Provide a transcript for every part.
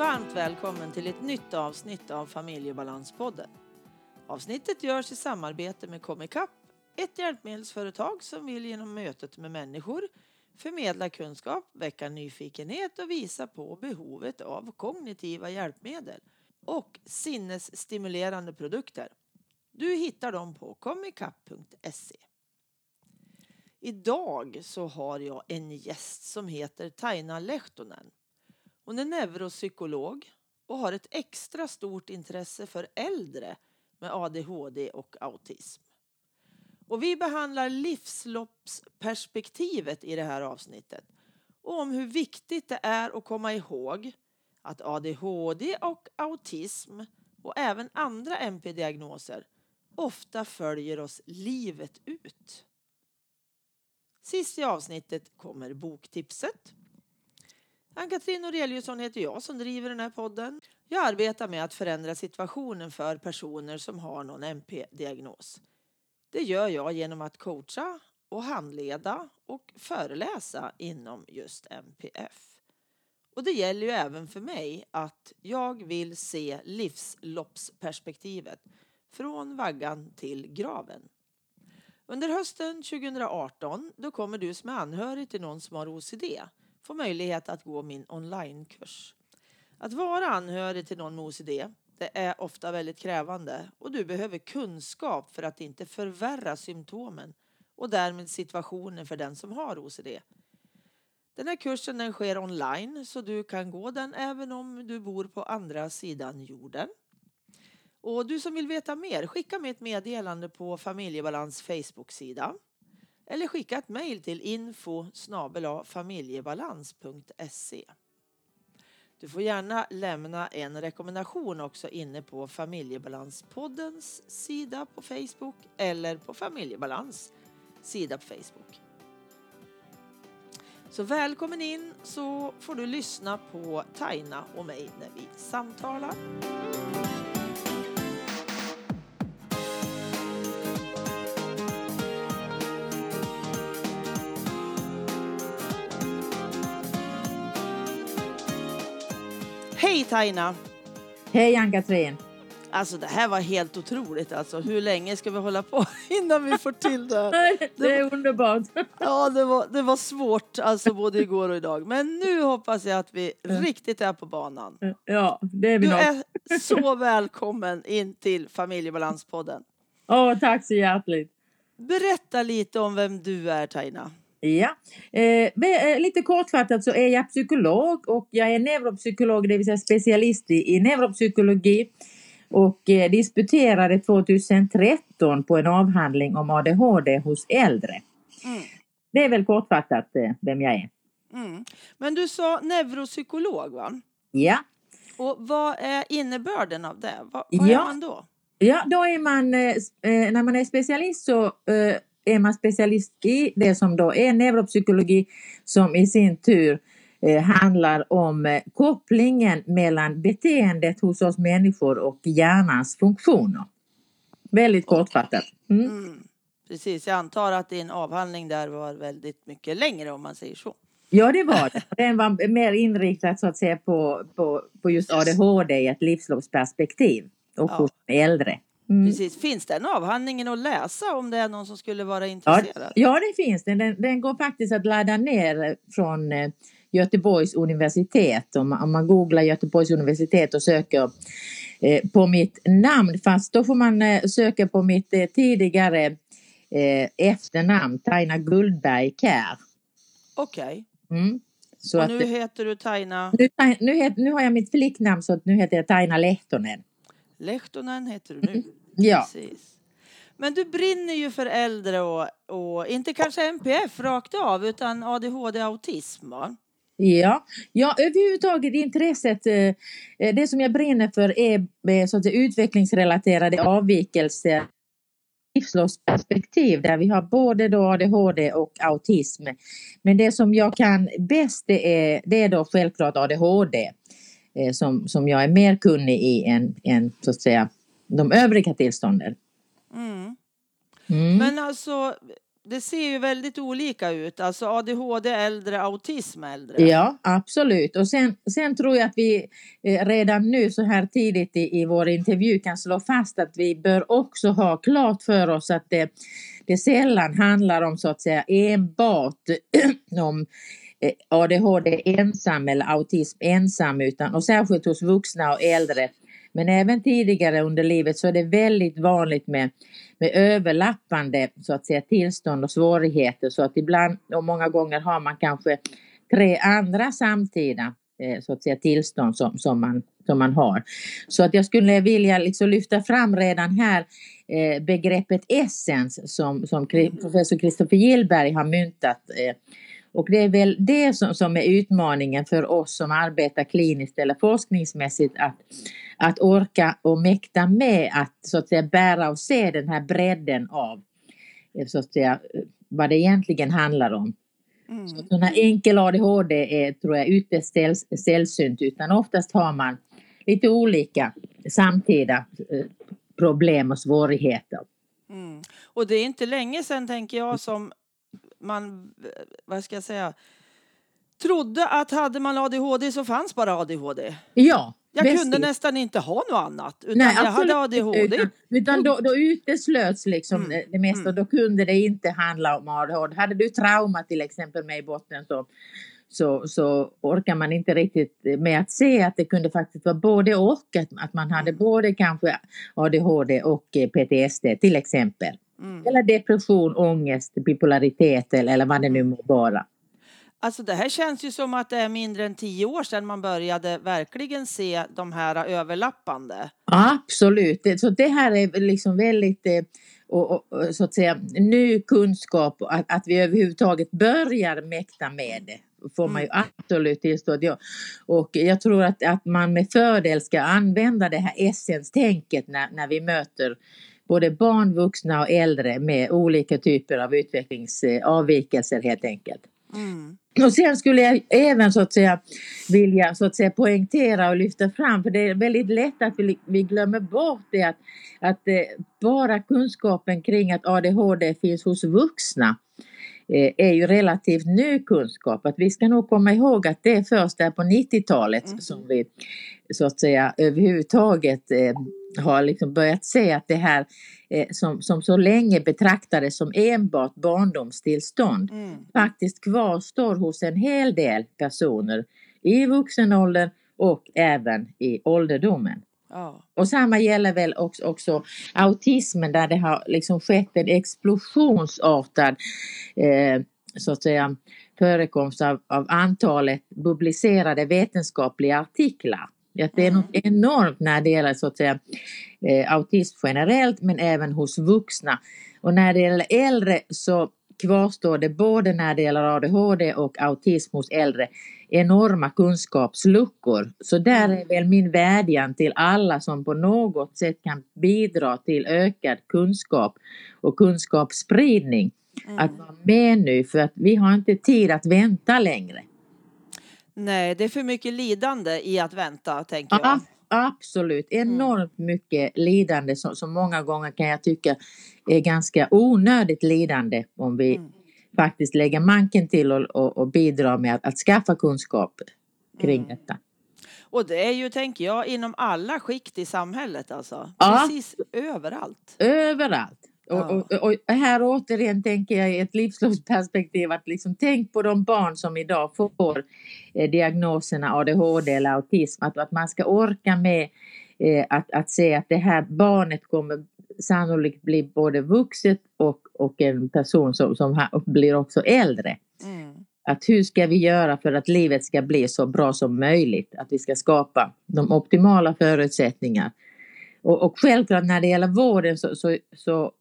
varmt välkommen till ett nytt avsnitt av Familjebalanspodden. Avsnittet görs i samarbete med Comicap, ett hjälpmedelsföretag som vill genom mötet med människor förmedla kunskap, väcka nyfikenhet och visa på behovet av kognitiva hjälpmedel och sinnesstimulerande produkter. Du hittar dem på comicap.se. Idag så har jag en gäst som heter Taina Lehtonen. Hon är neuropsykolog och har ett extra stort intresse för äldre med ADHD och autism. Och vi behandlar livsloppsperspektivet i det här avsnittet och om hur viktigt det är att komma ihåg att ADHD och autism och även andra MP-diagnoser ofta följer oss livet ut. Sist i avsnittet kommer boktipset. Ann-Katrin Noreliusson heter jag som driver den här podden. Jag arbetar med att förändra situationen för personer som har någon MP-diagnos. Det gör jag genom att coacha och handleda och föreläsa inom just MPF. Och det gäller ju även för mig att jag vill se livsloppsperspektivet från vaggan till graven. Under hösten 2018 då kommer du som är anhörig till någon som har OCD få möjlighet att gå min onlinekurs. Att vara anhörig till någon med OCD det är ofta väldigt krävande och du behöver kunskap för att inte förvärra symptomen och därmed situationen för den som har OCD. Den här kursen den sker online så du kan gå den även om du bor på andra sidan jorden. Och du som vill veta mer, skicka mig ett meddelande på Familjebalans Facebook-sida. Eller skicka ett mejl till info familjebalans.se. Du får gärna lämna en rekommendation också inne på Familjebalanspoddens sida på Facebook eller på Familjebalans sida på Facebook. Så välkommen in så får du lyssna på Taina och mig när vi samtalar. Taina! Hej Ann-Katrin! Alltså det här var helt otroligt alltså. Hur länge ska vi hålla på innan vi får till det? Det är underbart. Ja, det var, det var svårt alltså både igår och idag. Men nu hoppas jag att vi riktigt är på banan. Ja, det är vi Du nog. är så välkommen in till Familjebalanspodden. Åh, tack så hjärtligt. Berätta lite om vem du är Taina. Ja, eh, eh, lite kortfattat så är jag psykolog och jag är neuropsykolog, det vill säga specialist i, i neuropsykologi och eh, disputerade 2013 på en avhandling om ADHD hos äldre. Mm. Det är väl kortfattat eh, vem jag är. Mm. Men du sa neuropsykolog va? Ja, Och vad är innebörden av det? Vad, vad är Ja. man då? Ja, då är man, eh, eh, när man är specialist så eh, är man specialist i det som då är neuropsykologi som i sin tur eh, handlar om eh, kopplingen mellan beteendet hos oss människor och hjärnans funktioner. Väldigt kortfattat. Mm. Mm. Precis, jag antar att din avhandling där var väldigt mycket längre om man säger så. Ja, det var det. Den var mer inriktad så att säga på, på, på just ADHD i ett livsloppsperspektiv och Ja. hos äldre. Mm. Precis. Finns den avhandlingen att läsa om det är någon som skulle vara intresserad? ja, det finns det. Den, den går faktiskt att ladda ner från eh, Göteborgs universitet. Om, man- om man googlar Göteborgs universitet och söker eh, på mitt namn. Fast då får man eh, söka på mitt eh, tidigare eh, efternamn, Taina Guldberg Kär. Okej. Mm. Så Och att, nu heter du Taina nu, nu, nu har jag mitt flicknamn så att nu heter jag Taina Lehtonen. Lehtonen heter du nu. Ja. Precis. Men du brinner ju för äldre och, och inte kanske NPF rakt av utan ADHD autism va? Ja, ja överhuvudtaget intresset, eh, eh, det som jag brinner för är eh, så att utvecklingsrelaterade avvikelser livsloppsperspektiv där vi har både då ADHD och autism. Men det som jag kan bäst det är, det är då självklart ADHD som, som jag är mer kunnig i än, än så att säga de övriga tillstånden. Mm. Mm. Men alltså det ser ju väldigt olika ut. Alltså ADHD äldre, autism äldre. Ja, absolut. Och sen, sen tror jag att vi eh, redan nu så här tidigt i, i vår intervju kan slå fast att vi bör också ha klart för oss att det, det sällan handlar om så att säga enbart om eh, ADHD ensam eller autism ensam utan och särskilt hos vuxna och äldre men även tidigare under livet så är det väldigt vanligt med, med överlappande så att säga, tillstånd och svårigheter så att ibland och många gånger har man kanske tre andra samtida eh, så att säga, tillstånd som, som, man, som man har. Så att jag skulle vilja liksom lyfta fram redan här eh, begreppet essens som, som professor Kristoffer Gillberg har myntat eh, och det är väl det som, som är utmaningen för oss som arbetar kliniskt eller forskningsmässigt att, att orka och mäkta med att så att säga bära och se den här bredden av så att säga, vad det egentligen handlar om. Mm. Så här enkel ADHD är, tror jag, ytterst sällsynt utan oftast har man lite olika samtida eh, problem och svårigheter. Mm. Och det är inte länge sedan, tänker jag, som man, vad ska jag säga, trodde att hade man ADHD så fanns bara ADHD. Ja. Jag bäst. kunde nästan inte ha något annat utan Nej, jag hade ADHD. Utan, utan då, då uteslöts liksom mm. det mesta. Mm. Då kunde det inte handla om ADHD. Hade du trauma till exempel med i botten så, så, så orkar man inte riktigt med att se att det kunde faktiskt vara både och. Att, att man hade mm. både kanske ADHD och PTSD till exempel. Mm. Eller depression, ångest, bipolaritet eller, eller vad det nu må vara. Alltså det här känns ju som att det är mindre än tio år sedan man började verkligen se de här överlappande. Absolut, så det här är liksom väldigt eh, och, och, så att säga ny kunskap att, att vi överhuvudtaget börjar mäkta med det får man ju mm. absolut tillstå. Och jag tror att, att man med fördel ska använda det här essenstänket när, när vi möter både barn, vuxna och äldre med olika typer av utvecklingsavvikelser helt enkelt. Mm. Och sen skulle jag även så att säga vilja så att säga poängtera och lyfta fram, för det är väldigt lätt att vi, vi glömmer bort det att, att eh, bara kunskapen kring att ADHD finns hos vuxna eh, är ju relativt ny kunskap. Att vi ska nog komma ihåg att det är först där på 90-talet mm. som vi så att säga överhuvudtaget eh, har liksom börjat se att det här som, som så länge betraktades som enbart barndomstillstånd mm. faktiskt kvarstår hos en hel del personer i vuxen ålder och även i ålderdomen. Oh. Och samma gäller väl också, också, autismen där det har liksom skett en explosionsartad eh, så att säga, förekomst av, av antalet publicerade vetenskapliga artiklar. Att det är något enormt när det gäller så att säga, eh, autism generellt men även hos vuxna. Och när det gäller äldre så kvarstår det både när det gäller ADHD och autism hos äldre enorma kunskapsluckor. Så där är väl min vädjan till alla som på något sätt kan bidra till ökad kunskap och kunskapsspridning. Mm. Att vara med nu för att vi har inte tid att vänta längre. Nej, det är för mycket lidande i att vänta, tänker jag. Ja, absolut, enormt mm. mycket lidande som, som många gånger kan jag tycka är ganska onödigt lidande om vi mm. faktiskt lägger manken till och, och, och bidrar med att, att skaffa kunskap kring mm. detta. Och det är ju, tänker jag, inom alla skikt i samhället alltså. Ja. Precis överallt. Överallt. Och, och, och, här återigen tänker jag i ett livslångt att liksom tänk på de barn som idag får eh, diagnoserna ADHD eller autism. Att, att man ska orka med eh, att, att se att det här barnet kommer sannolikt bli både vuxet och, och en person som, som blir också äldre. Mm. Att hur ska vi göra för att livet ska bli så bra som möjligt? Att vi ska skapa de optimala förutsättningar. Och, och självklart när det gäller vården så, så, så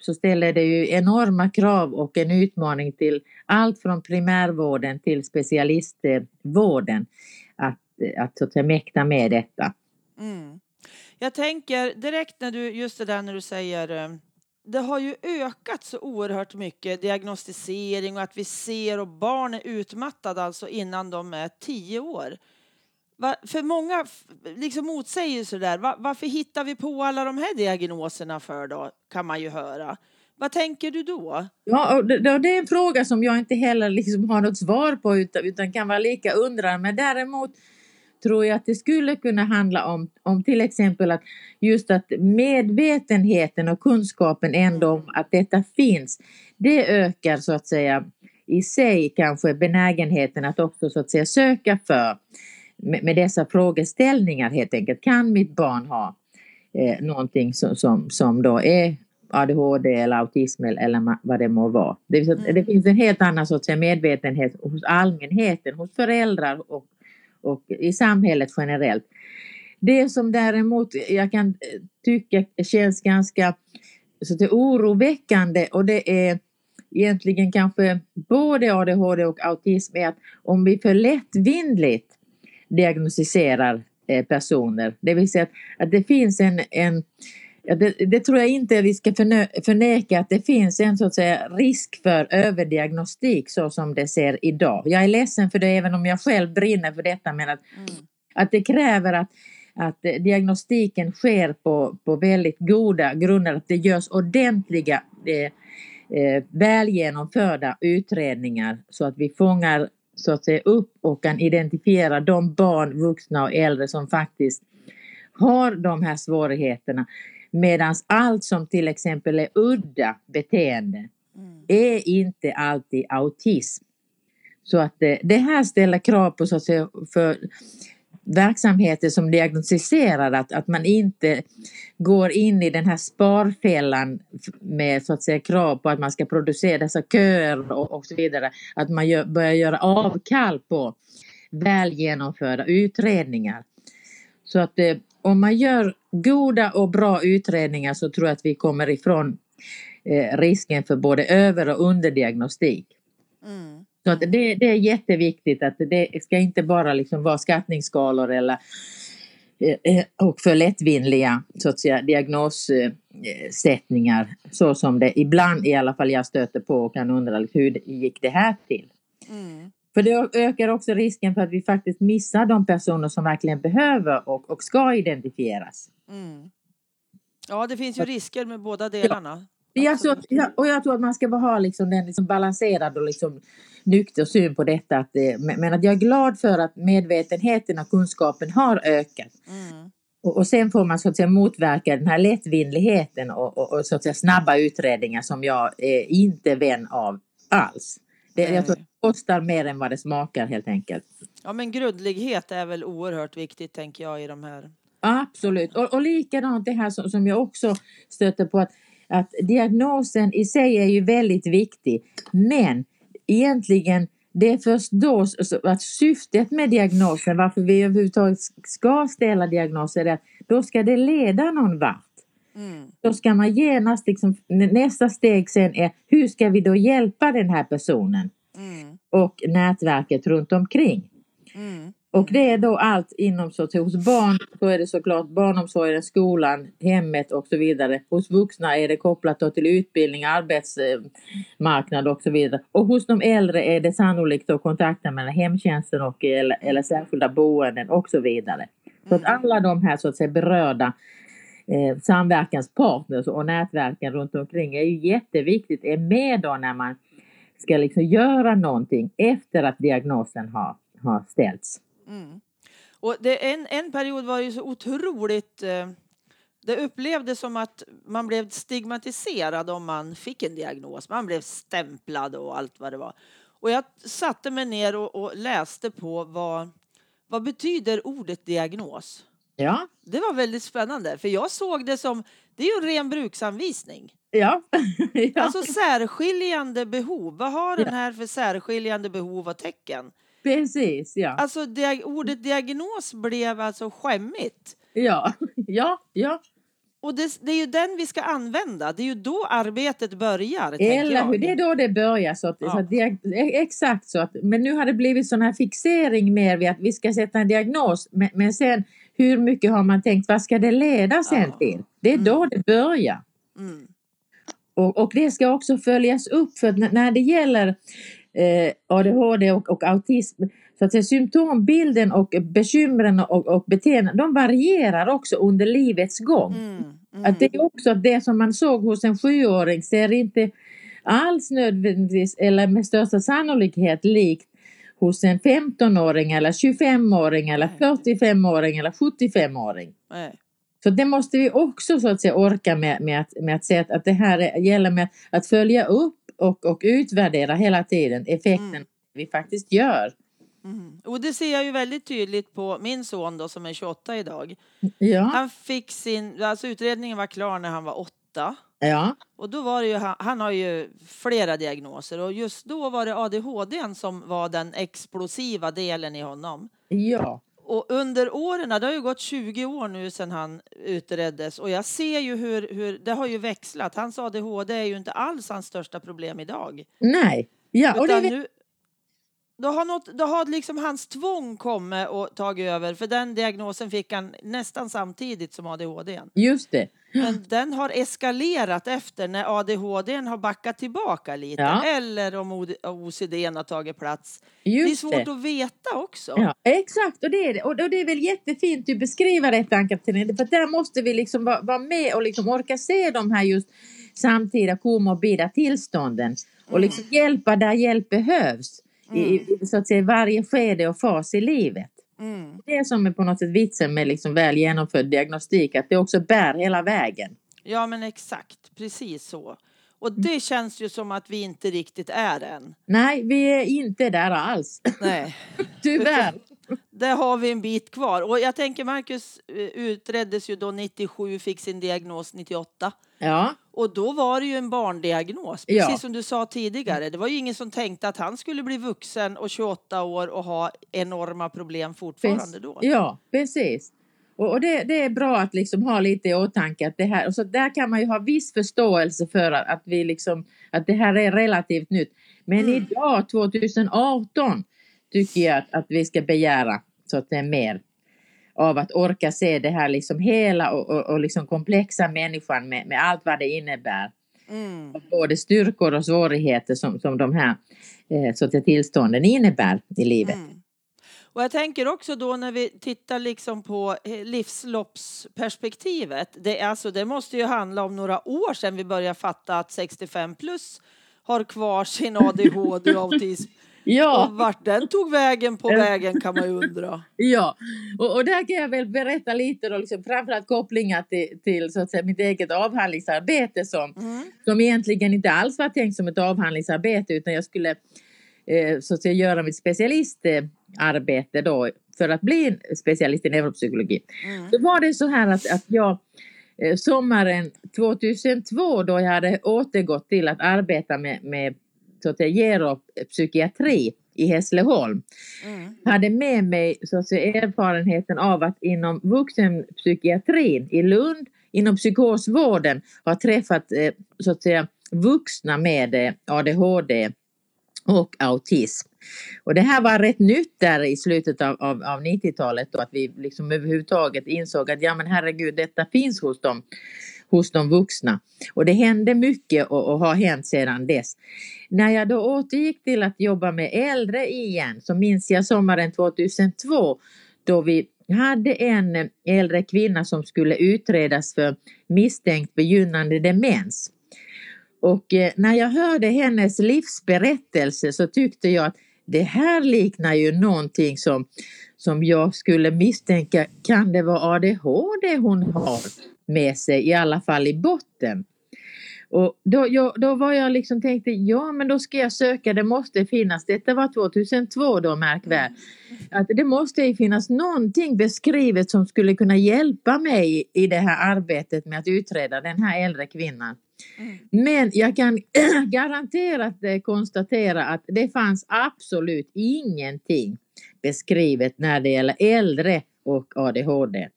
så ställer det ju enorma krav och en utmaning till allt från primärvården till specialistvården att, att, att mäkta med detta. Mm. Jag tänker direkt när du, just det där när du säger eh, det har ju ökat så oerhört mycket diagnostisering och att vi ser och barn är utmattade alltså innan de är tio år. För många liksom motsäger så där. Varför hittar vi på alla de här diagnoserna för då? Kan man ju höra. Vad tänker du då? Ja, det, det är en fråga som jag inte heller liksom har något svar på utan, utan kan vara lika undrande. Men däremot tror jag att det skulle kunna handla om, om till exempel att just att medvetenheten och kunskapen ändå om att detta finns, det ökar så att säga i sig kanske benägenheten att också så att säga söka för med, med dessa frågeställningar helt enkelt. Kan mitt barn ha eh, någonting som, som, som då är ADHD eller autism eller vad det må vara. Det, mm. det finns en helt annan sorts medvetenhet hos allmänheten, hos föräldrar och, och i samhället generellt. Det som däremot jag kan eh, tycka känns ganska så det är oroväckande och det är egentligen kanske både ADHD och autism är att om vi för lättvindligt diagnostiserar eh, personer, det vill säga att, att det finns en, en det, det, tror jag inte vi ska förneka att det finns en så att säga risk för överdiagnostik så som det ser idag. Jag är ledsen för det även om jag själv brinner för detta men att, mm. att det kräver att, att diagnostiken sker på, på väldigt goda grunder, att det görs ordentliga eh, eh, väl genomförda utredningar så att vi fångar så att säga upp och kan identifiera de barn, vuxna och äldre som faktiskt har de här svårigheterna. Medan allt som till exempel är udda beteende mm. är inte alltid autism. Så att det, det här ställer krav på så att säga, för verksamheter som diagnostiserar att, att man inte går in i den här sparfällan med så att säga krav på att man ska producera dessa köer och, och så vidare. Att man gör, börjar göra avkall på väl genomförda utredningar. Så att eh, om man gör goda och bra utredningar så tror jag att vi kommer ifrån eh, risken för både över och underdiagnostik. Mm. Så att det, det är jätteviktigt att det ska inte bara liksom vara skattningsskalor eller eh, eh, och för lättvindiga så att säga, diagnossättningar så som det ibland i alla fall jag stöter på och kan undra liksom, hur gick det här till? Mm. För det ökar också risken för att vi faktiskt missar de personer som verkligen behöver och, och ska identifieras. Mm. Ja, det finns ju risker med båda delarna. Ja. Jag tror, och jag tror att man ska ha liksom den liksom balanserad och liksom nykter syn på detta. Att det, men att jag är glad för att medvetenheten och kunskapen har ökat. Mm. Och, och, sen får man så att säga motverka den här lättvindligheten och, och, och så att säga snabba utredningar som jag är inte vän av alls. Det, jag tror det kostar mer än vad det smakar helt enkelt. Ja men grundlighet är väl oerhört viktigt tänker jag i de här. Absolut och, och likadant det här som, som jag också stöter på att, att diagnosen i sig är ju väldigt viktig men egentligen det är först då att syftet med diagnosen, varför vi överhuvudtaget ska ställa diagnoser, är att då ska det leda någon vart. Mm. Då ska man genast, liksom, nästa steg sen är hur ska vi då hjälpa den här personen? Mm. Och nätverket runt omkring. Mm. Och det är då allt inom så hos barn så är det såklart barnomsorgen, skolan, hemmet och så vidare. Hos vuxna är det kopplat då till utbildning, arbetsmarknad och så vidare. Och hos de äldre är det sannolikt då kontakten mellan hemtjänsten och eller, eller särskilda boenden och så vidare. Så att alla de här så att säga berörda eh, samverkanspartners och nätverken runt omkring är ju jätteviktigt, är med då när man ska liksom göra någonting efter att diagnosen har, har ställts. Mm. Och det, en, en period var ju så otroligt eh, det upplevdes som att man blev stigmatiserad om man fick en diagnos. Man blev stämplad och allt vad det var. Och jag satte mig ner och, och läste på vad, vad betyder ordet diagnos? Ja. Det var väldigt spännande, för jag såg det som, det är ju en ren bruksanvisning. Ja. ja. Alltså särskiljande behov, vad har den här för särskiljande behov och tecken? Precis, ja. Alltså dia ordet diagnos blev alltså skämmigt. Ja, ja, ja. Och det, det, är ju den vi ska använda. Det är ju då arbetet börjar. Eller hur, det är då det börjar. Så att, ja. så att diag, exakt så. Att, men nu har det blivit sån här fixering mer vid att vi ska sätta en diagnos. Men, men sen hur mycket har man tänkt, vad ska det leda sen ja. till? Det är mm. då det börjar. Mm. Och, och, det ska också följas upp för när det gäller eh, ADHD och, och, autism så att säga, symptombilden och bekymren och, och beteenden, de varierar också under livets gång. Mm. Mm. Att det är också att det som man såg hos en sjuåring ser inte alls nödvändigtvis eller med största sannolikhet likt hos en 15-åring eller 25-åring eller Nej. 45-åring eller 75-åring. Nej. Så det måste vi också så att säga orka med, med, att, med att säga att, att det här är, gäller med att följa upp och, och utvärdera hela tiden effekten Mm. vi faktiskt gör. Mm. Och det ser jag ju väldigt tydligt på min son då som är 28 idag. Ja, Han fick sin, alltså utredningen var klar när han var åtta. ja, Och då var det ju, han, han har ju flera diagnoser och just då var det ADHD som var den explosiva delen i honom. ja, Och under åren, det har ju gått 20 år nu sedan han utreddes och jag ser ju hur, hur det har ju växlat. Hans ADHD är ju inte alls hans största problem idag. nej, ja, och det, är- nu, då har, något, då har liksom hans tvång kommit och tagit över för den diagnosen fick han nästan samtidigt som ADHD. just det. Men den har eskalerat efter när ADHD har backat tillbaka lite Ja. eller om OCD har tagit plats. det är Just svårt det. att veta också. Ja, exakt, och det är och det är väl jättefint du beskriver detta Ann-Katrin, för där måste vi liksom vara, vara med och liksom orka se de här just samtida komorbida tillstånden och Mm. liksom hjälpa där hjälp behövs i, i så att säga varje skede och fas i livet. Mm. Det som är på något sätt vitsen med liksom väl genomförd diagnostik, att det också bär hela vägen. Ja, men exakt. Precis så. Och det känns ju som att vi inte riktigt är än. Nej, vi är inte där alls. Nej, Tyvärr. Där har vi en bit kvar. Och jag tänker Marcus eh, utreddes ju då 97, fick sin diagnos 98. Ja, Och då var det ju en barndiagnos, precis Ja. som du sa tidigare. Det var ju ingen som tänkte att han skulle bli vuxen och 28 år och ha enorma problem fortfarande då. Ja, precis. Och, och det, det är bra att liksom ha lite i åtanke att det här, och så där kan man ju ha viss förståelse för att, att vi liksom, att det här är relativt nytt. Men Mm. idag, 2018, tycker jag att, att vi ska begära så att det är mer av att orka se det här liksom hela och, och, och liksom komplexa människan med, med allt vad det innebär. Mm. Både styrkor och svårigheter som, som de här eh, säga, tillstånden innebär i livet. Mm. Och jag tänker också då när vi tittar liksom på eh, livsloppsperspektivet. Det, alltså, det måste ju handla om några år sedan vi började fatta att 65 plus har kvar sin ADHD och autism. Ja. Och vart den tog vägen på vägen kan man ju undra. Ja, och, och där kan jag väl berätta lite då, liksom, framförallt kopplingar till, till så att säga, mitt eget avhandlingsarbete som, Mm. som egentligen inte alls var tänkt som ett avhandlingsarbete utan jag skulle eh, så att säga, göra mitt specialistarbete då för att bli en specialist i neuropsykologi. Mm. Då var det så här att, att jag eh, sommaren 2002 då jag hade återgått till att arbeta med, med så att säga, geropsykiatri i Hässleholm Mm. hade med mig så att säga, erfarenheten av att inom vuxenpsykiatrin i Lund, inom psykosvården, har träffat eh, så att säga, vuxna med eh, ADHD och autism. Och det här var rätt nytt där i slutet av, av, av 90-talet då att vi liksom överhuvudtaget insåg att ja men herregud detta finns hos dem, hos de vuxna. Och det hände mycket och, och har hänt sedan dess. När jag då återgick till att jobba med äldre igen så minns jag sommaren 2002 då vi hade en äldre kvinna som skulle utredas för misstänkt begynnande demens. Och eh, när jag hörde hennes livsberättelse så tyckte jag att det här liknar ju någonting som, som jag skulle misstänka, kan det vara ADHD hon har med sig, i alla fall i botten? Och då, jag, då var jag liksom tänkte, ja men då ska jag söka, det måste finnas, detta var 2002 då märk väl, att det måste ju finnas någonting beskrivet som skulle kunna hjälpa mig i det här arbetet med att utreda den här äldre kvinnan. Mm. Men jag kan garanterat eh, konstatera att det fanns absolut ingenting beskrivet när det gäller äldre och ADHD.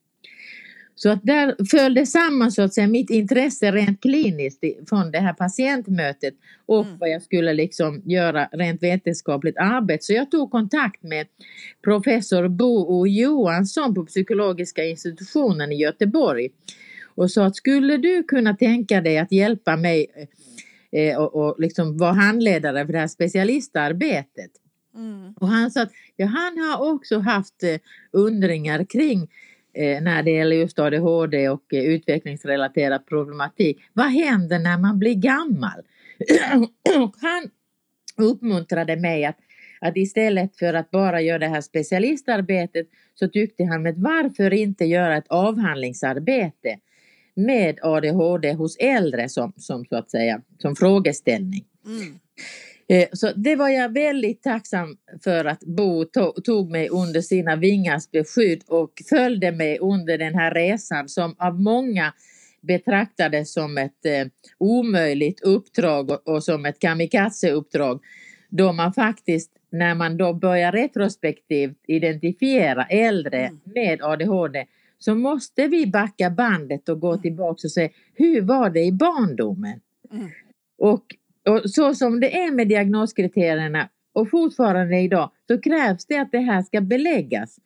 Så att där föll det samman så att säga mitt intresse rent kliniskt från det här patientmötet och Mm. vad jag skulle liksom göra rent vetenskapligt arbete. Så jag tog kontakt med professor Bo O Johansson på psykologiska institutionen i Göteborg och sa att skulle du kunna tänka dig att hjälpa mig eh, och, och liksom vara handledare för det här specialistarbetet. Mm. Och han sa att ja, han har också haft eh, undringar kring Eh, när det gäller just ADHD och eh, utvecklingsrelaterad problematik. Vad händer när man blir gammal? och han uppmuntrade mig att, att istället för att bara göra det här specialistarbetet så tyckte han, med varför inte göra ett avhandlingsarbete med ADHD hos äldre som, som så att säga som frågeställning. Mm. Eh, Så det var jag väldigt tacksam för att Bo to- tog mig under sina vingars beskydd och följde mig under den här resan som av många betraktades som ett eh, omöjligt uppdrag och, och som ett kamikaze-uppdrag. Då man faktiskt, när man då börjar retrospektivt identifiera äldre Mm. med ADHD, så måste vi backa bandet och gå tillbaka och se hur var det i barndomen? Mm. Och, och så som det är med diagnoskriterierna och fortfarande idag så krävs det att det här ska beläggas.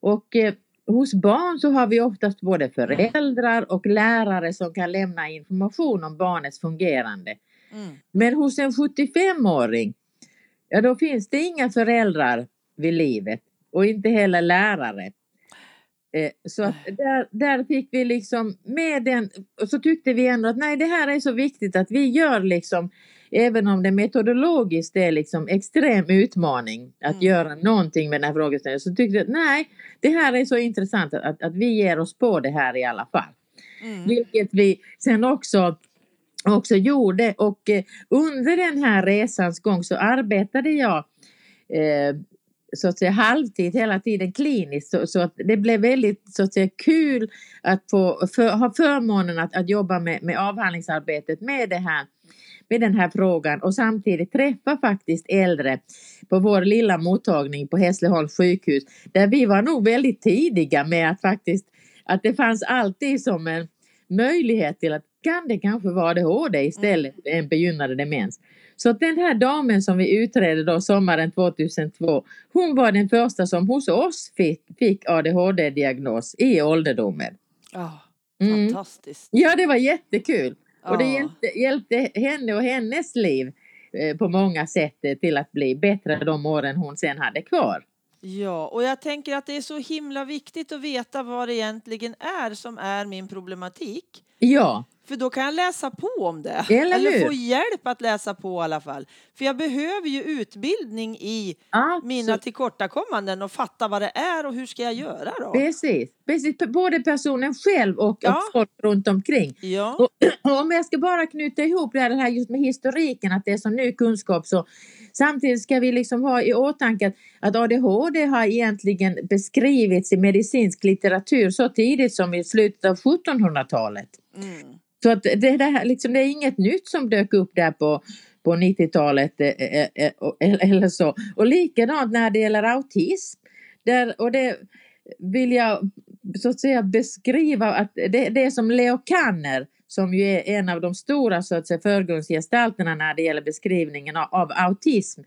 Och eh, hos barn så har vi oftast både föräldrar och lärare som kan lämna information om barnets fungerande. Mm. Men hos en 75-åring, ja då finns det inga föräldrar vid livet och inte heller lärare. Eh, Så att där, där fick vi liksom med den, och så tyckte vi ändå att nej det här är så viktigt att vi gör liksom, även om det metodologiskt är liksom extrem utmaning att Mm. göra någonting med den här frågeställningen, så tyckte vi att nej, det här är så intressant att, att vi ger oss på det här i alla fall. Mm. Vilket vi sen också, också gjorde och eh, under den här resans gång så arbetade jag eh, så att säga halvtid hela tiden kliniskt så, så att det blev väldigt så att säga kul att få för, ha förmånen att, att jobba med, med avhandlingsarbetet med det här med den här frågan och samtidigt träffa faktiskt äldre på vår lilla mottagning på Hässleholms sjukhus där vi var nog väldigt tidiga med att faktiskt att det fanns alltid som en möjlighet till att kan det kanske vara ADHD istället för en begynnande demens. Så att den här damen som vi utredde då sommaren 2002, hon var den första som hos oss fick, fick ADHD-diagnos i ålderdomen. Ja, Mm. fantastiskt. Ja, det var jättekul. Och det hjälpte, hjälpte henne och hennes liv eh, på många sätt eh, till att bli bättre de åren hon sen hade kvar. Ja, och jag tänker att det är så himla viktigt att veta vad det egentligen är som är min problematik. Ja, För då kan jag läsa på om det. Eller hur? få hjälp att läsa på i alla fall. För jag behöver ju utbildning i absolut. mina tillkortakommanden och fatta vad det är och hur ska jag göra då? Precis, precis. Både personen själv och, Ja. och folk runt omkring. Ja, Och, och om jag ska bara knyta ihop det här, det här just med historiken, att det är så ny kunskap så samtidigt ska vi liksom ha i åtanke att, att ADHD har egentligen beskrivits i medicinsk litteratur så tidigt som i slutet av 1700-talet. mm. Så att det, där, liksom, det är inget nytt som dök upp där på, på 90-talet eh, eh, eh, eller så. Och likadant när det gäller autism. Där, och det vill jag så att säga beskriva att det, det är som Leo Kanner som ju är en av de stora så att säga förgrundsgestalterna när det gäller beskrivningen av, av autism.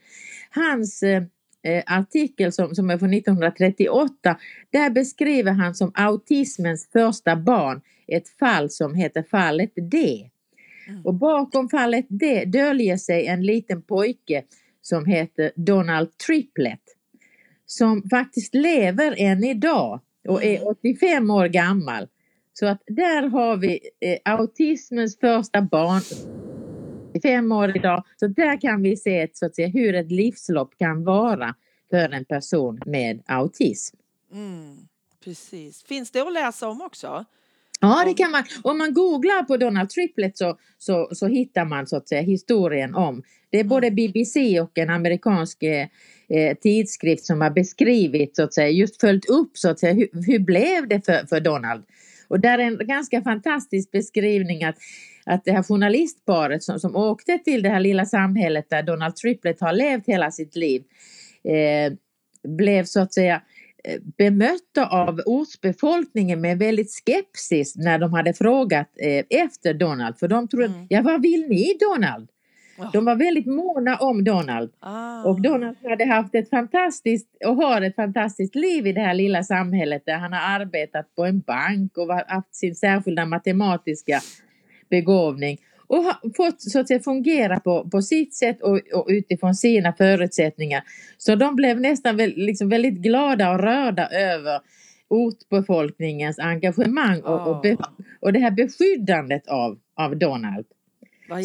Hans eh, artikel som, som är från 1938 där beskriver han som autismens första barn ett fall som heter fallet D. Mm. Och bakom fallet D döljer sig en liten pojke som heter Donald Triplett. Som faktiskt lever än idag och är Mm. 85 år gammal. Så att där har vi eh, autismens första barn. 85 år idag. Så där kan vi se ett, så att säga, hur ett livslopp kan vara för en person med autism. Mm. Precis. Finns det att läsa om också? Ja, det kan man. Om man googlar på Donald Triplett så, så, så hittar man så att säga historien om. Det är både BBC och en amerikansk eh, eh, tidskrift som har beskrivit så att säga, just följt upp så att säga, hur, hur blev det för, för Donald? Och där är en ganska fantastisk beskrivning att, att det här journalistparet som, som åkte till det här lilla samhället där Donald Triplett har levt hela sitt liv eh, blev så att säga bemötta av ortsbefolkningen med väldigt skepsis när de hade frågat eh, efter Donald. För de trodde, Mm. ja vad vill ni Donald? De var väldigt måna om Donald. Ah. Och Donald hade haft ett fantastiskt och har ett fantastiskt liv i det här lilla samhället där han har arbetat på en bank och haft sin särskilda matematiska begåvning. Och har fått så att säga, fungera på, på sitt sätt och, och utifrån sina förutsättningar. Så de blev nästan väl, liksom väldigt glada och rörda över ortbefolkningens engagemang och, och, be, och det här beskyddandet av, av Donald.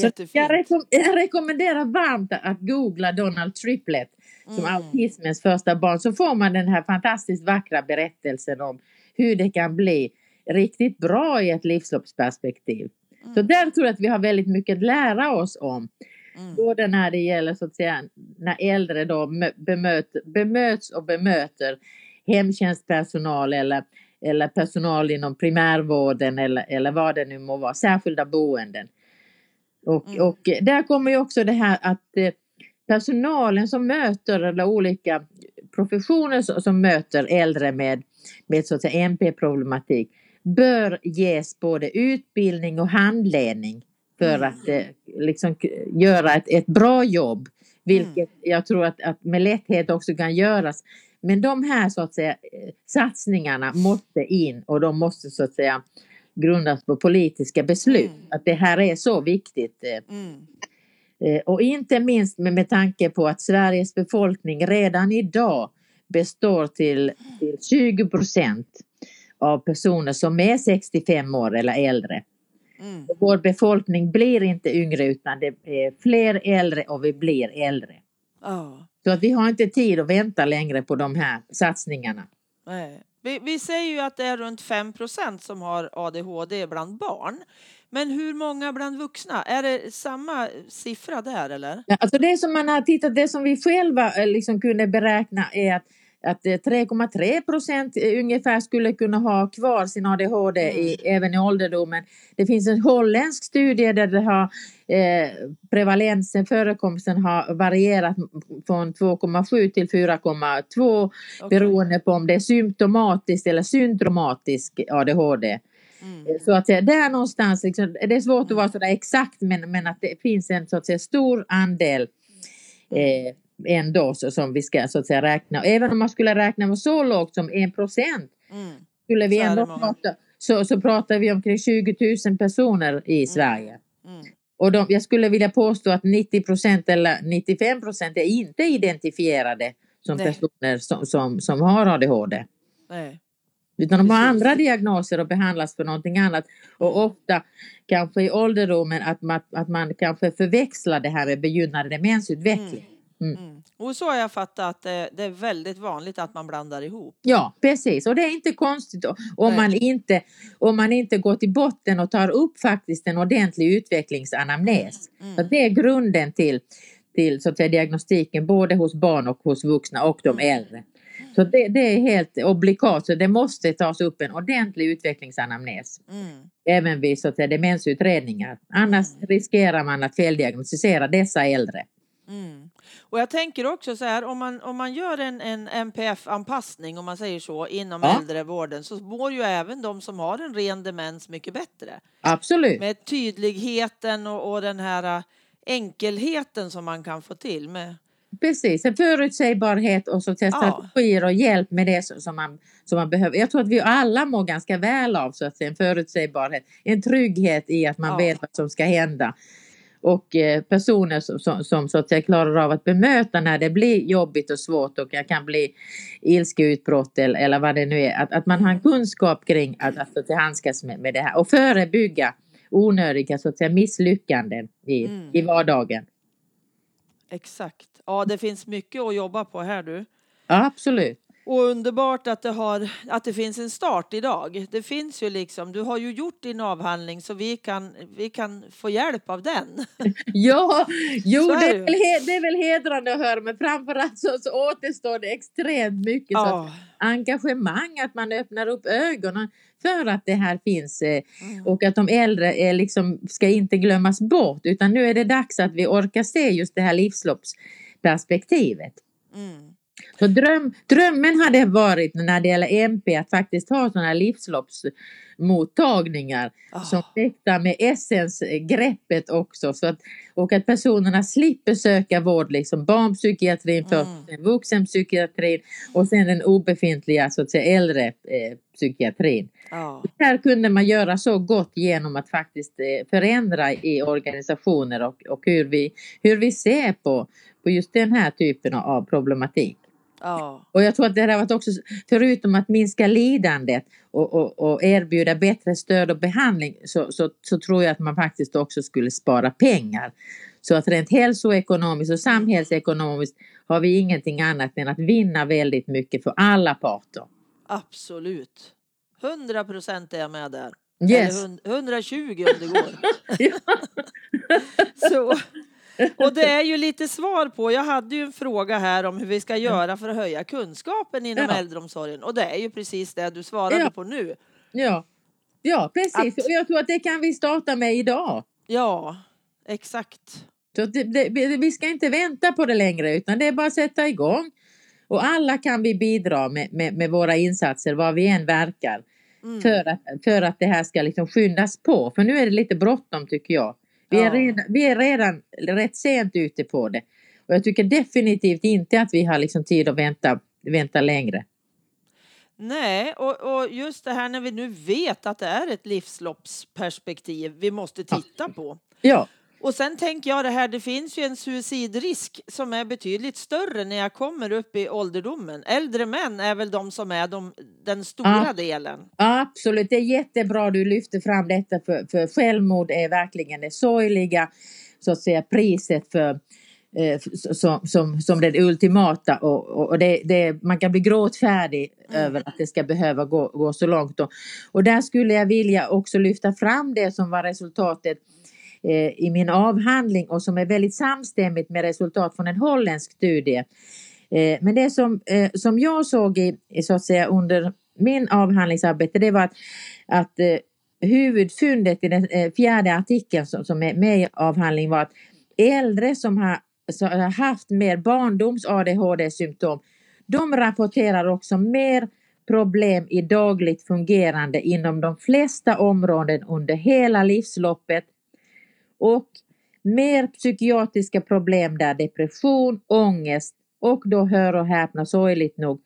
Så jag, rekom jag, rekommenderar varmt att googla Donald Triplett som mm. autismens första barn så får man den här fantastiskt vackra berättelsen om hur det kan bli riktigt bra i ett livsloppsperspektiv. Mm. Så där tror jag att vi har väldigt mycket att lära oss om. Mm. Både när det gäller så att säga när äldre då bemöt, bemöts och bemöter hemtjänstpersonal eller, eller personal inom primärvården eller, eller vad det nu må vara, särskilda boenden. Och, mm. och där kommer ju också det här att eh, personalen som möter eller olika professioner som, som möter äldre med, med så att säga MP-problematik bör ges både utbildning och handledning för mm. att eh, liksom göra ett, ett bra jobb. Vilket mm. jag tror att, att med lätthet också kan göras. Men de här så att säga eh, satsningarna måste in och de måste så att säga grundas på politiska beslut. Mm. Att det här är så viktigt. Eh. Mm. Och inte minst med, med tanke på att Sveriges befolkning redan idag består till, till 20 procent av personer som är 65 år eller äldre. Mm. Vår befolkning blir inte yngre utan det är fler äldre och vi blir äldre. Oh. Så att vi har inte tid att vänta längre på de här satsningarna. Nej. Vi, vi säger ju att det är runt 5% som har ADHD bland barn. Men hur många bland vuxna? Är det samma siffra där eller? Alltså det som man har tittat, det som vi själva eh, liksom kunde beräkna är att att 3,3 procent ungefär skulle kunna ha kvar sin ADHD i, mm. även i ålderdomen. Det finns en holländsk studie där det har eh, prevalensen, förekomsten har varierat från 2,7 till 4,2 okay. beroende på om det är symptomatiskt eller syndromatisk ADHD. Mm. Så att säga, där någonstans, liksom, det är svårt att vara sådär exakt men, men att det finns en så att säga, stor andel mm. Ändå så, som vi ska så att säga räkna. Även om man skulle räkna så lågt som en procent mm. skulle vi ändå prata, så, så pratar vi omkring 20 000 personer i mm. Sverige. Mm. Och de, jag skulle vilja påstå att 90 procent eller 95 procent är inte identifierade som Nej. personer som, som, som har ADHD. Nej. Utan de har andra diagnoser och behandlas för någonting annat. Och ofta kanske i ålderdomen att man, att man kanske förväxlar det här med begynnande demensutveckling. Mm. Mm. Och så har jag fattat att det, är väldigt vanligt att man blandar ihop. Ja, precis. Och det är inte konstigt om man inte, om man inte går till botten och tar upp faktiskt en ordentlig utvecklingsanamnes. Mm. Så det är grunden till, till så att säga, diagnostiken både hos barn och hos vuxna och de mm. äldre. Så det, det, är helt obligat, så det måste tas upp en ordentlig utvecklingsanamnes. Mm. Även vid så att säga, demensutredningar. Annars mm. riskerar man att feldiagnostisera dessa äldre. Mm. Och jag tänker också så här, om man, om man gör en, en NPF-anpassning, om man säger så, inom ja. äldrevården så mår ju även de som har en ren demens mycket bättre. Absolut. Med tydligheten och, och den här äh, enkelheten som man kan få till. Med... Precis, en förutsägbarhet och så strategier och hjälp med det som man, som man behöver. Jag tror att vi alla mår ganska väl av så att säga, en förutsägbarhet, en trygghet i att man ja. vet vad som ska hända och eh, personer som, som, som, så att säga klarar av att bemöta när det blir jobbigt och svårt och jag kan bli ilskeutbrott eller, eller vad det nu är. Att, att man har en kunskap kring att, att, att handskas med, med det här och förebygga onödiga så att säga, misslyckanden i, mm. i vardagen. Exakt. Ja, det finns mycket att jobba på här du. Ja, absolut. Och underbart att det, har, att det finns en start idag. Det finns ju liksom, du har ju gjort din avhandling så vi kan, vi kan få hjälp av den. Ja, jo det är, väl, det är väl hedrande att höra men framförallt så, så återstår det extremt mycket ja. så att, engagemang, att man öppnar upp ögonen för att det här finns eh, mm. och att de äldre är liksom, ska inte glömmas bort utan nu är det dags att vi orkar se just det här livsloppsperspektivet. Mm. Så dröm, drömmen hade varit när det gäller MP att faktiskt ha sådana livsloppsmottagningar oh. som väktar med essensgreppet också. Så att, och att personerna slipper söka vård, liksom barnpsykiatrin först, mm. vuxenpsykiatrin och sen den obefintliga så att säga äldre eh, psykiatrin. Ja. Här kunde man göra så gott genom att faktiskt eh, förändra i organisationer och, och hur, vi, hur vi ser på, på just den här typen av problematik. Ja. Och jag tror att det har varit också, förutom att minska lidandet och, och, och erbjuda bättre stöd och behandling, så, så, så tror jag att man faktiskt också skulle spara pengar. Så att rent hälsoekonomiskt och samhällsekonomiskt har vi ingenting annat än att vinna väldigt mycket för alla parter. Absolut. 100 procent är jag med där. Yes. Eller hund- 120 om det går. Så, och det är ju lite svar på, jag hade ju en fråga här om hur vi ska göra för att höja kunskapen inom Ja. äldreomsorgen och det är ju precis det du svarade Ja. på nu. Ja, ja precis. Att- Och jag tror att det kan vi starta med idag. Ja, exakt. Så det, det, vi ska inte vänta på det längre utan det är bara att sätta igång. Och alla kan vi bidra med, med, med våra insatser var vi än verkar. Mm. För, att, för att det här ska liksom skyndas på. För nu är det lite bråttom tycker jag. Vi är, redan, vi är redan rätt sent ute på det. Och jag tycker definitivt inte att vi har liksom tid att vänta, vänta längre. Nej, och, och just det här när vi nu vet att det är ett livsloppsperspektiv vi måste titta på. Ja, Och sen tänker jag det här, det finns ju en suicidrisk som är betydligt större när jag kommer upp i ålderdomen. Äldre män är väl de som är de, den stora Ja. delen. Absolut, det är jättebra du lyfter fram detta för, för självmord är verkligen det sorgliga så att säga priset för eh, som, som, som det ultimata och, och, det, det, man kan bli gråtfärdig Mm. över att det ska behöva gå, gå så långt. Och, och där skulle jag vilja också lyfta fram det som var resultatet Eh, i min avhandling och som är väldigt samstämmigt med resultat från en holländsk studie. Eh, men det som, eh, som jag såg i, så att säga, under min avhandlingsarbete det var att, att huvudfyndet i den fjärde artikeln som, som är med i avhandlingen var att äldre som har, som har haft mer barndoms ADHD-symptom de rapporterar också mer problem i dagligt fungerande inom de flesta områden under hela livsloppet och mer psykiatriska problem där depression, ångest och då hör och häpna sorgligt nog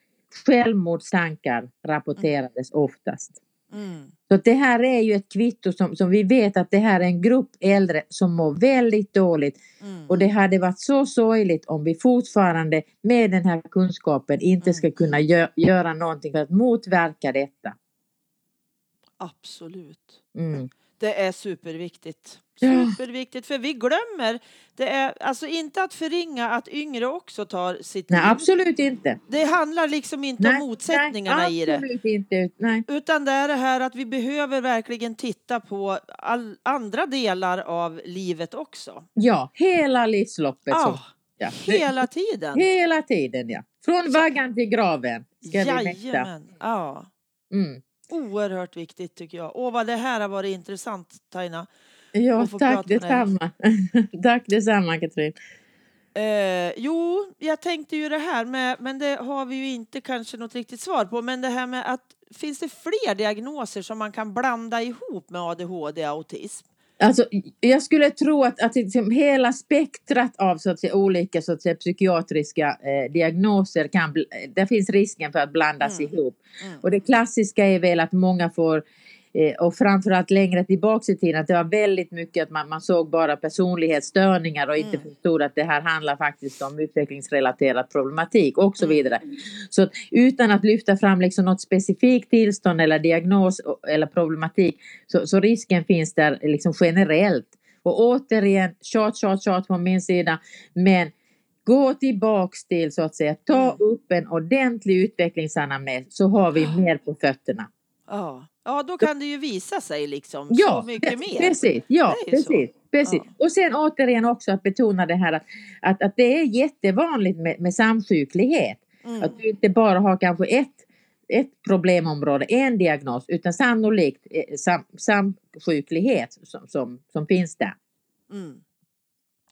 självmordstankar rapporterades oftast. Mm. Så det här är ju ett kvitto som, som vi vet att det här är en grupp äldre som mår väldigt dåligt Mm. och det hade varit så sorgligt om vi fortfarande med den här kunskapen inte ska kunna gö- göra någonting för att motverka detta. Absolut. Mm. Det är superviktigt. Superviktigt, för vi glömmer. Det är alltså inte att förringa att yngre också tar sitt Nej, liv. absolut inte. Det handlar liksom inte om motsättningarna nej, i det. absolut inte. Nej. Utan det är det här att vi behöver verkligen titta på all, andra delar av livet också. Ja, hela livsloppet. som- Ja, ja. hela tiden. Hela tiden ja. Från vaggan till graven ska vi mäkta. Jajamän. Ja. Mm. Oerhört viktigt tycker jag. Åh, vad det här har varit intressant, Taina. Ja, tack detsamma. tack detsamma Katrin. Eh, jo, jag tänkte ju det här med, men det har vi ju inte kanske något riktigt svar på, men det här med att finns det fler diagnoser som man kan blanda ihop med ADHD och autism? Alltså, jag skulle tro att, att liksom hela spektrat av så att säga, olika så att säga, psykiatriska eh, diagnoser kan, där finns risken för att blandas Mm. ihop. Mm. Och det klassiska är väl att många får och framförallt längre tillbaks i tiden att det var väldigt mycket att man, man såg bara personlighetsstörningar och inte Mm. förstod att det här handlar faktiskt om utvecklingsrelaterad problematik och så Mm. vidare. Så att utan att lyfta fram liksom något specifikt tillstånd eller diagnos eller problematik så, så risken finns där liksom generellt. Och återigen, tjat, tjat, tjat från min sida. Men gå tillbaks till så att säga, ta Mm. upp en ordentlig utvecklingsanamnes så har vi mer på fötterna. Ja. ja, då kan det ju visa sig liksom Ja, så mycket mer. Precis, ja, så. precis. precis. Ja. Och sen återigen också att betona det här att, att, att det är jättevanligt med, med samsjuklighet. Mm. Att du inte bara har kanske ett, ett problemområde, en diagnos, utan sannolikt eh, sam, samsjuklighet som, som, som finns där. Mm.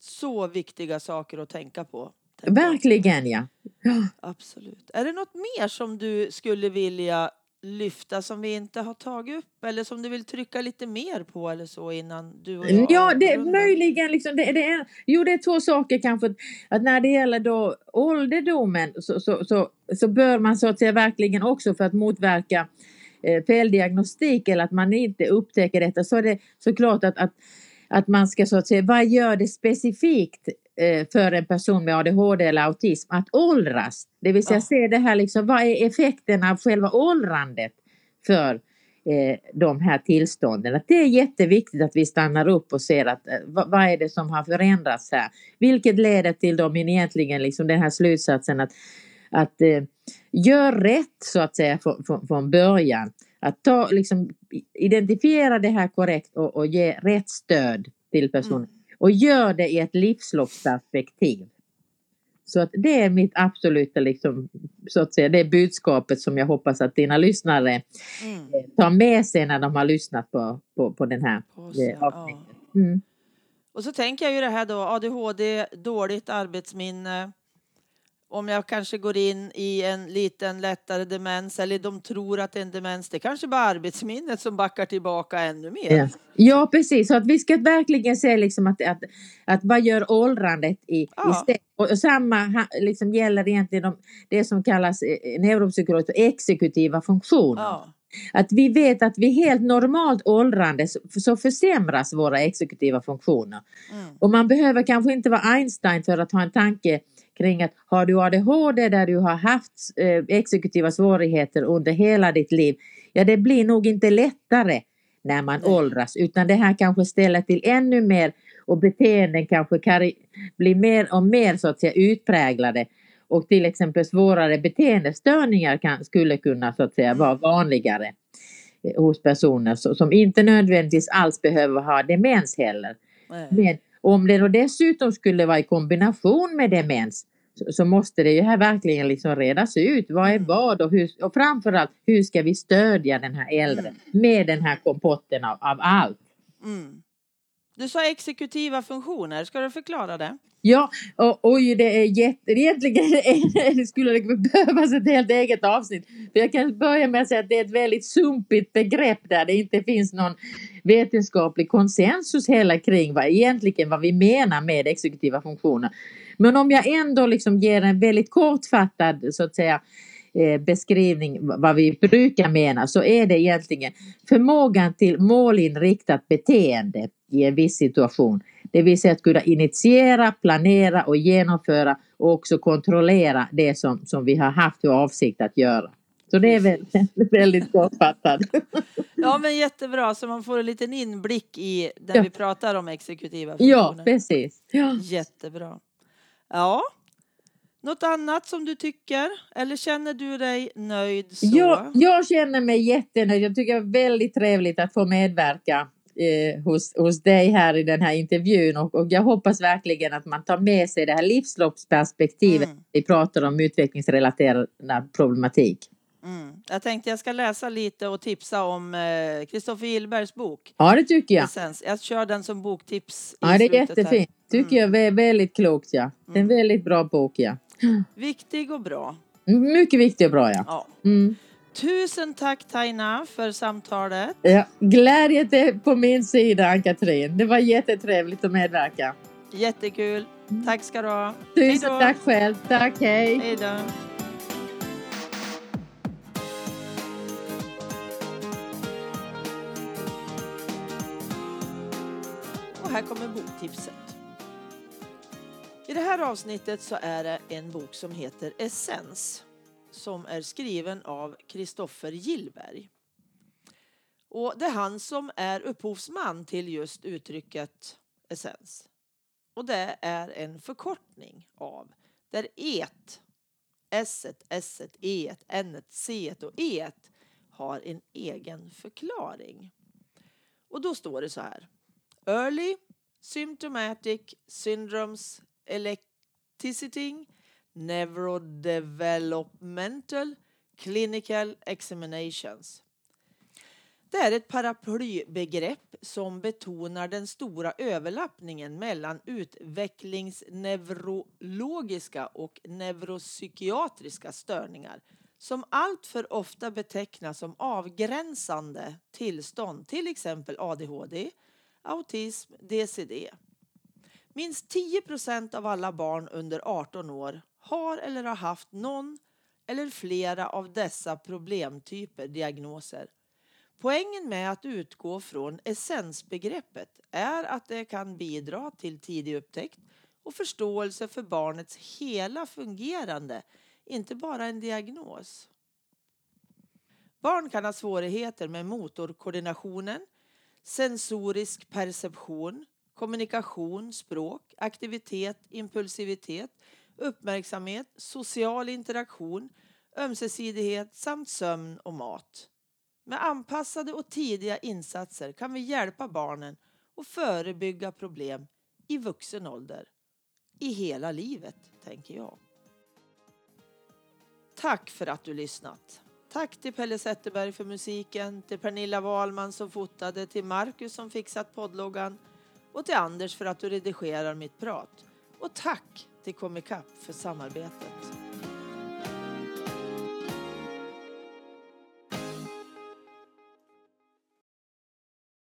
Så viktiga saker att tänka på. Verkligen ja. ja. Absolut. Är det något mer som du skulle vilja lyfta som vi inte har tagit upp eller som du vill trycka lite mer på eller så innan du och jag Ja, det är möjligen liksom, det, det är, jo det är två saker kanske. Att när det gäller då ålderdomen så, så, så, så bör man så att säga verkligen också för att motverka eh, feldiagnostik eller att man inte upptäcker detta så är det såklart att, att, att man ska så att säga, vad gör det specifikt för en person med ADHD eller autism att åldras? Det vill säga Ja. se det här liksom, vad är effekten av själva åldrandet för eh, de här tillstånden. Att det är jätteviktigt att vi stannar upp och ser att eh, vad, är det som har förändrats här? Vilket leder till då min egentligen liksom den här slutsatsen att, att eh, gör rätt så att säga från, från, från början. Att ta, liksom, identifiera det här korrekt och, och ge rätt stöd till personen. Och gör det i ett livsloppsperspektiv. Så att det är mitt absoluta, liksom, så att säga, det budskapet som jag hoppas att dina lyssnare Mm. eh, tar med sig när de har lyssnat på, på, på den här Och så, eh, avsnittet. Mm. Och så tänker jag ju det här då, ADHD, dåligt arbetsminne. Om jag kanske går in i en liten lättare demens eller de tror att det är en demens, det kanske bara arbetsminnet som backar tillbaka ännu mer. Ja. ja, precis. Så att vi ska verkligen se liksom att, att, att vad gör åldrandet i, Ja. i. Och, och samma liksom gäller egentligen de, det som kallas eh, neuropsykologiskt exekutiva funktioner. Ja. Att vi vet att vid helt normalt åldrande så, så försämras våra exekutiva funktioner. Mm. Och man behöver kanske inte vara Einstein för att ha en tanke kring att har du ADHD där du har haft eh, exekutiva svårigheter under hela ditt liv, ja det blir nog inte lättare när man åldras utan det här kanske ställer till ännu mer och beteenden kanske kari- blir mer och mer så att säga utpräglade och till exempel svårare beteendestörningar kan, skulle kunna så att säga vara vanligare eh, hos personer som inte nödvändigtvis alls behöver ha demens heller. Nej. Men om det då dessutom skulle vara i kombination med demens så, måste det ju här verkligen liksom redas ut. Vad är Mm. vad och, hur, och framförallt hur ska vi stödja den här äldre Mm. med den här kompotten av, av allt. Mm. Du sa exekutiva funktioner, ska du förklara det? Ja, och oj, det är jätte, egentligen det skulle det behövas ett helt eget avsnitt. För jag kan börja med att säga att det är ett väldigt sumpigt begrepp där det inte finns någon vetenskaplig konsensus heller kring vad egentligen vad vi menar med exekutiva funktioner. Men om jag ändå liksom ger en väldigt kortfattad så att säga eh, beskrivning vad vi brukar mena så är det egentligen förmågan till målinriktat beteende i en viss situation. Det vill säga att kunna initiera, planera och genomföra och också kontrollera det som, som vi har haft för avsikt att göra. Så det är väldigt, väldigt kortfattat. Ja, men jättebra, så man får en liten inblick i när Ja. vi pratar om exekutiva Ja, funktioner. precis. Ja. Jättebra. Ja, något annat som du tycker? Eller känner du dig nöjd så? Jag, jag känner mig jättenöjd. Jag tycker det är väldigt trevligt att få medverka eh, hos, hos dig här i den här intervjun och, och jag hoppas verkligen att man tar med sig det här livsloppsperspektivet Mm. vi pratar om utvecklingsrelaterad problematik. Mm. Jag tänkte jag ska läsa lite och tipsa om Kristoffer Gillbergs bok. Ja, det tycker jag. Essens. Jag kör den som boktips Ja, det är slutet här. jättefint. Tycker jag är väldigt klokt, ja. Det är en väldigt bra bok, ja. Viktig och bra. Mycket viktig och bra, ja. Ja. Mm. Tusen tack Taina för samtalet. ja. Glädjen är på min sida, Ann-Katrin. Det var jättetrevligt att medverka. Jättekul. Tack ska du ha. Tusen då. tack själv. Tack, hej. Hej då. Och här kommer boktipset. I det här avsnittet så är det en bok som heter Essens som är skriven av Kristoffer Gillberg. Och det är han som är upphovsman till just uttrycket essens. Och det är en förkortning av där et, s s e n c och e har en egen förklaring. Och då står det så här. Early symptomatic syndromes electricity neurodevelopmental clinical examinations. Det är ett paraplybegrepp som betonar den stora överlappningen mellan utvecklingsneurologiska och neuropsykiatriska störningar som alltför ofta betecknas som avgränsande tillstånd, till exempel ADHD, autism, DCD. Minst 10 procent av alla barn under 18 år har eller har haft någon eller flera av dessa problemtyper diagnoser. Poängen med att utgå från essensbegreppet är att det kan bidra till tidig upptäckt och förståelse för barnets hela fungerande, inte bara en diagnos. Barn kan ha svårigheter med motorkoordinationen, sensorisk perception, kommunikation, språk, aktivitet, impulsivitet, uppmärksamhet, social interaktion, ömsesidighet samt sömn och mat. Med anpassade och tidiga insatser kan vi hjälpa barnen och förebygga problem i vuxen ålder. I hela livet, tänker jag. Tack för att du lyssnat. Tack till Pelle Zetterberg för musiken, till Pernilla Wahlman som fotade, till Marcus som fixat poddloggan och till Anders för att du redigerar mitt prat. Och tack till Comicap för samarbetet.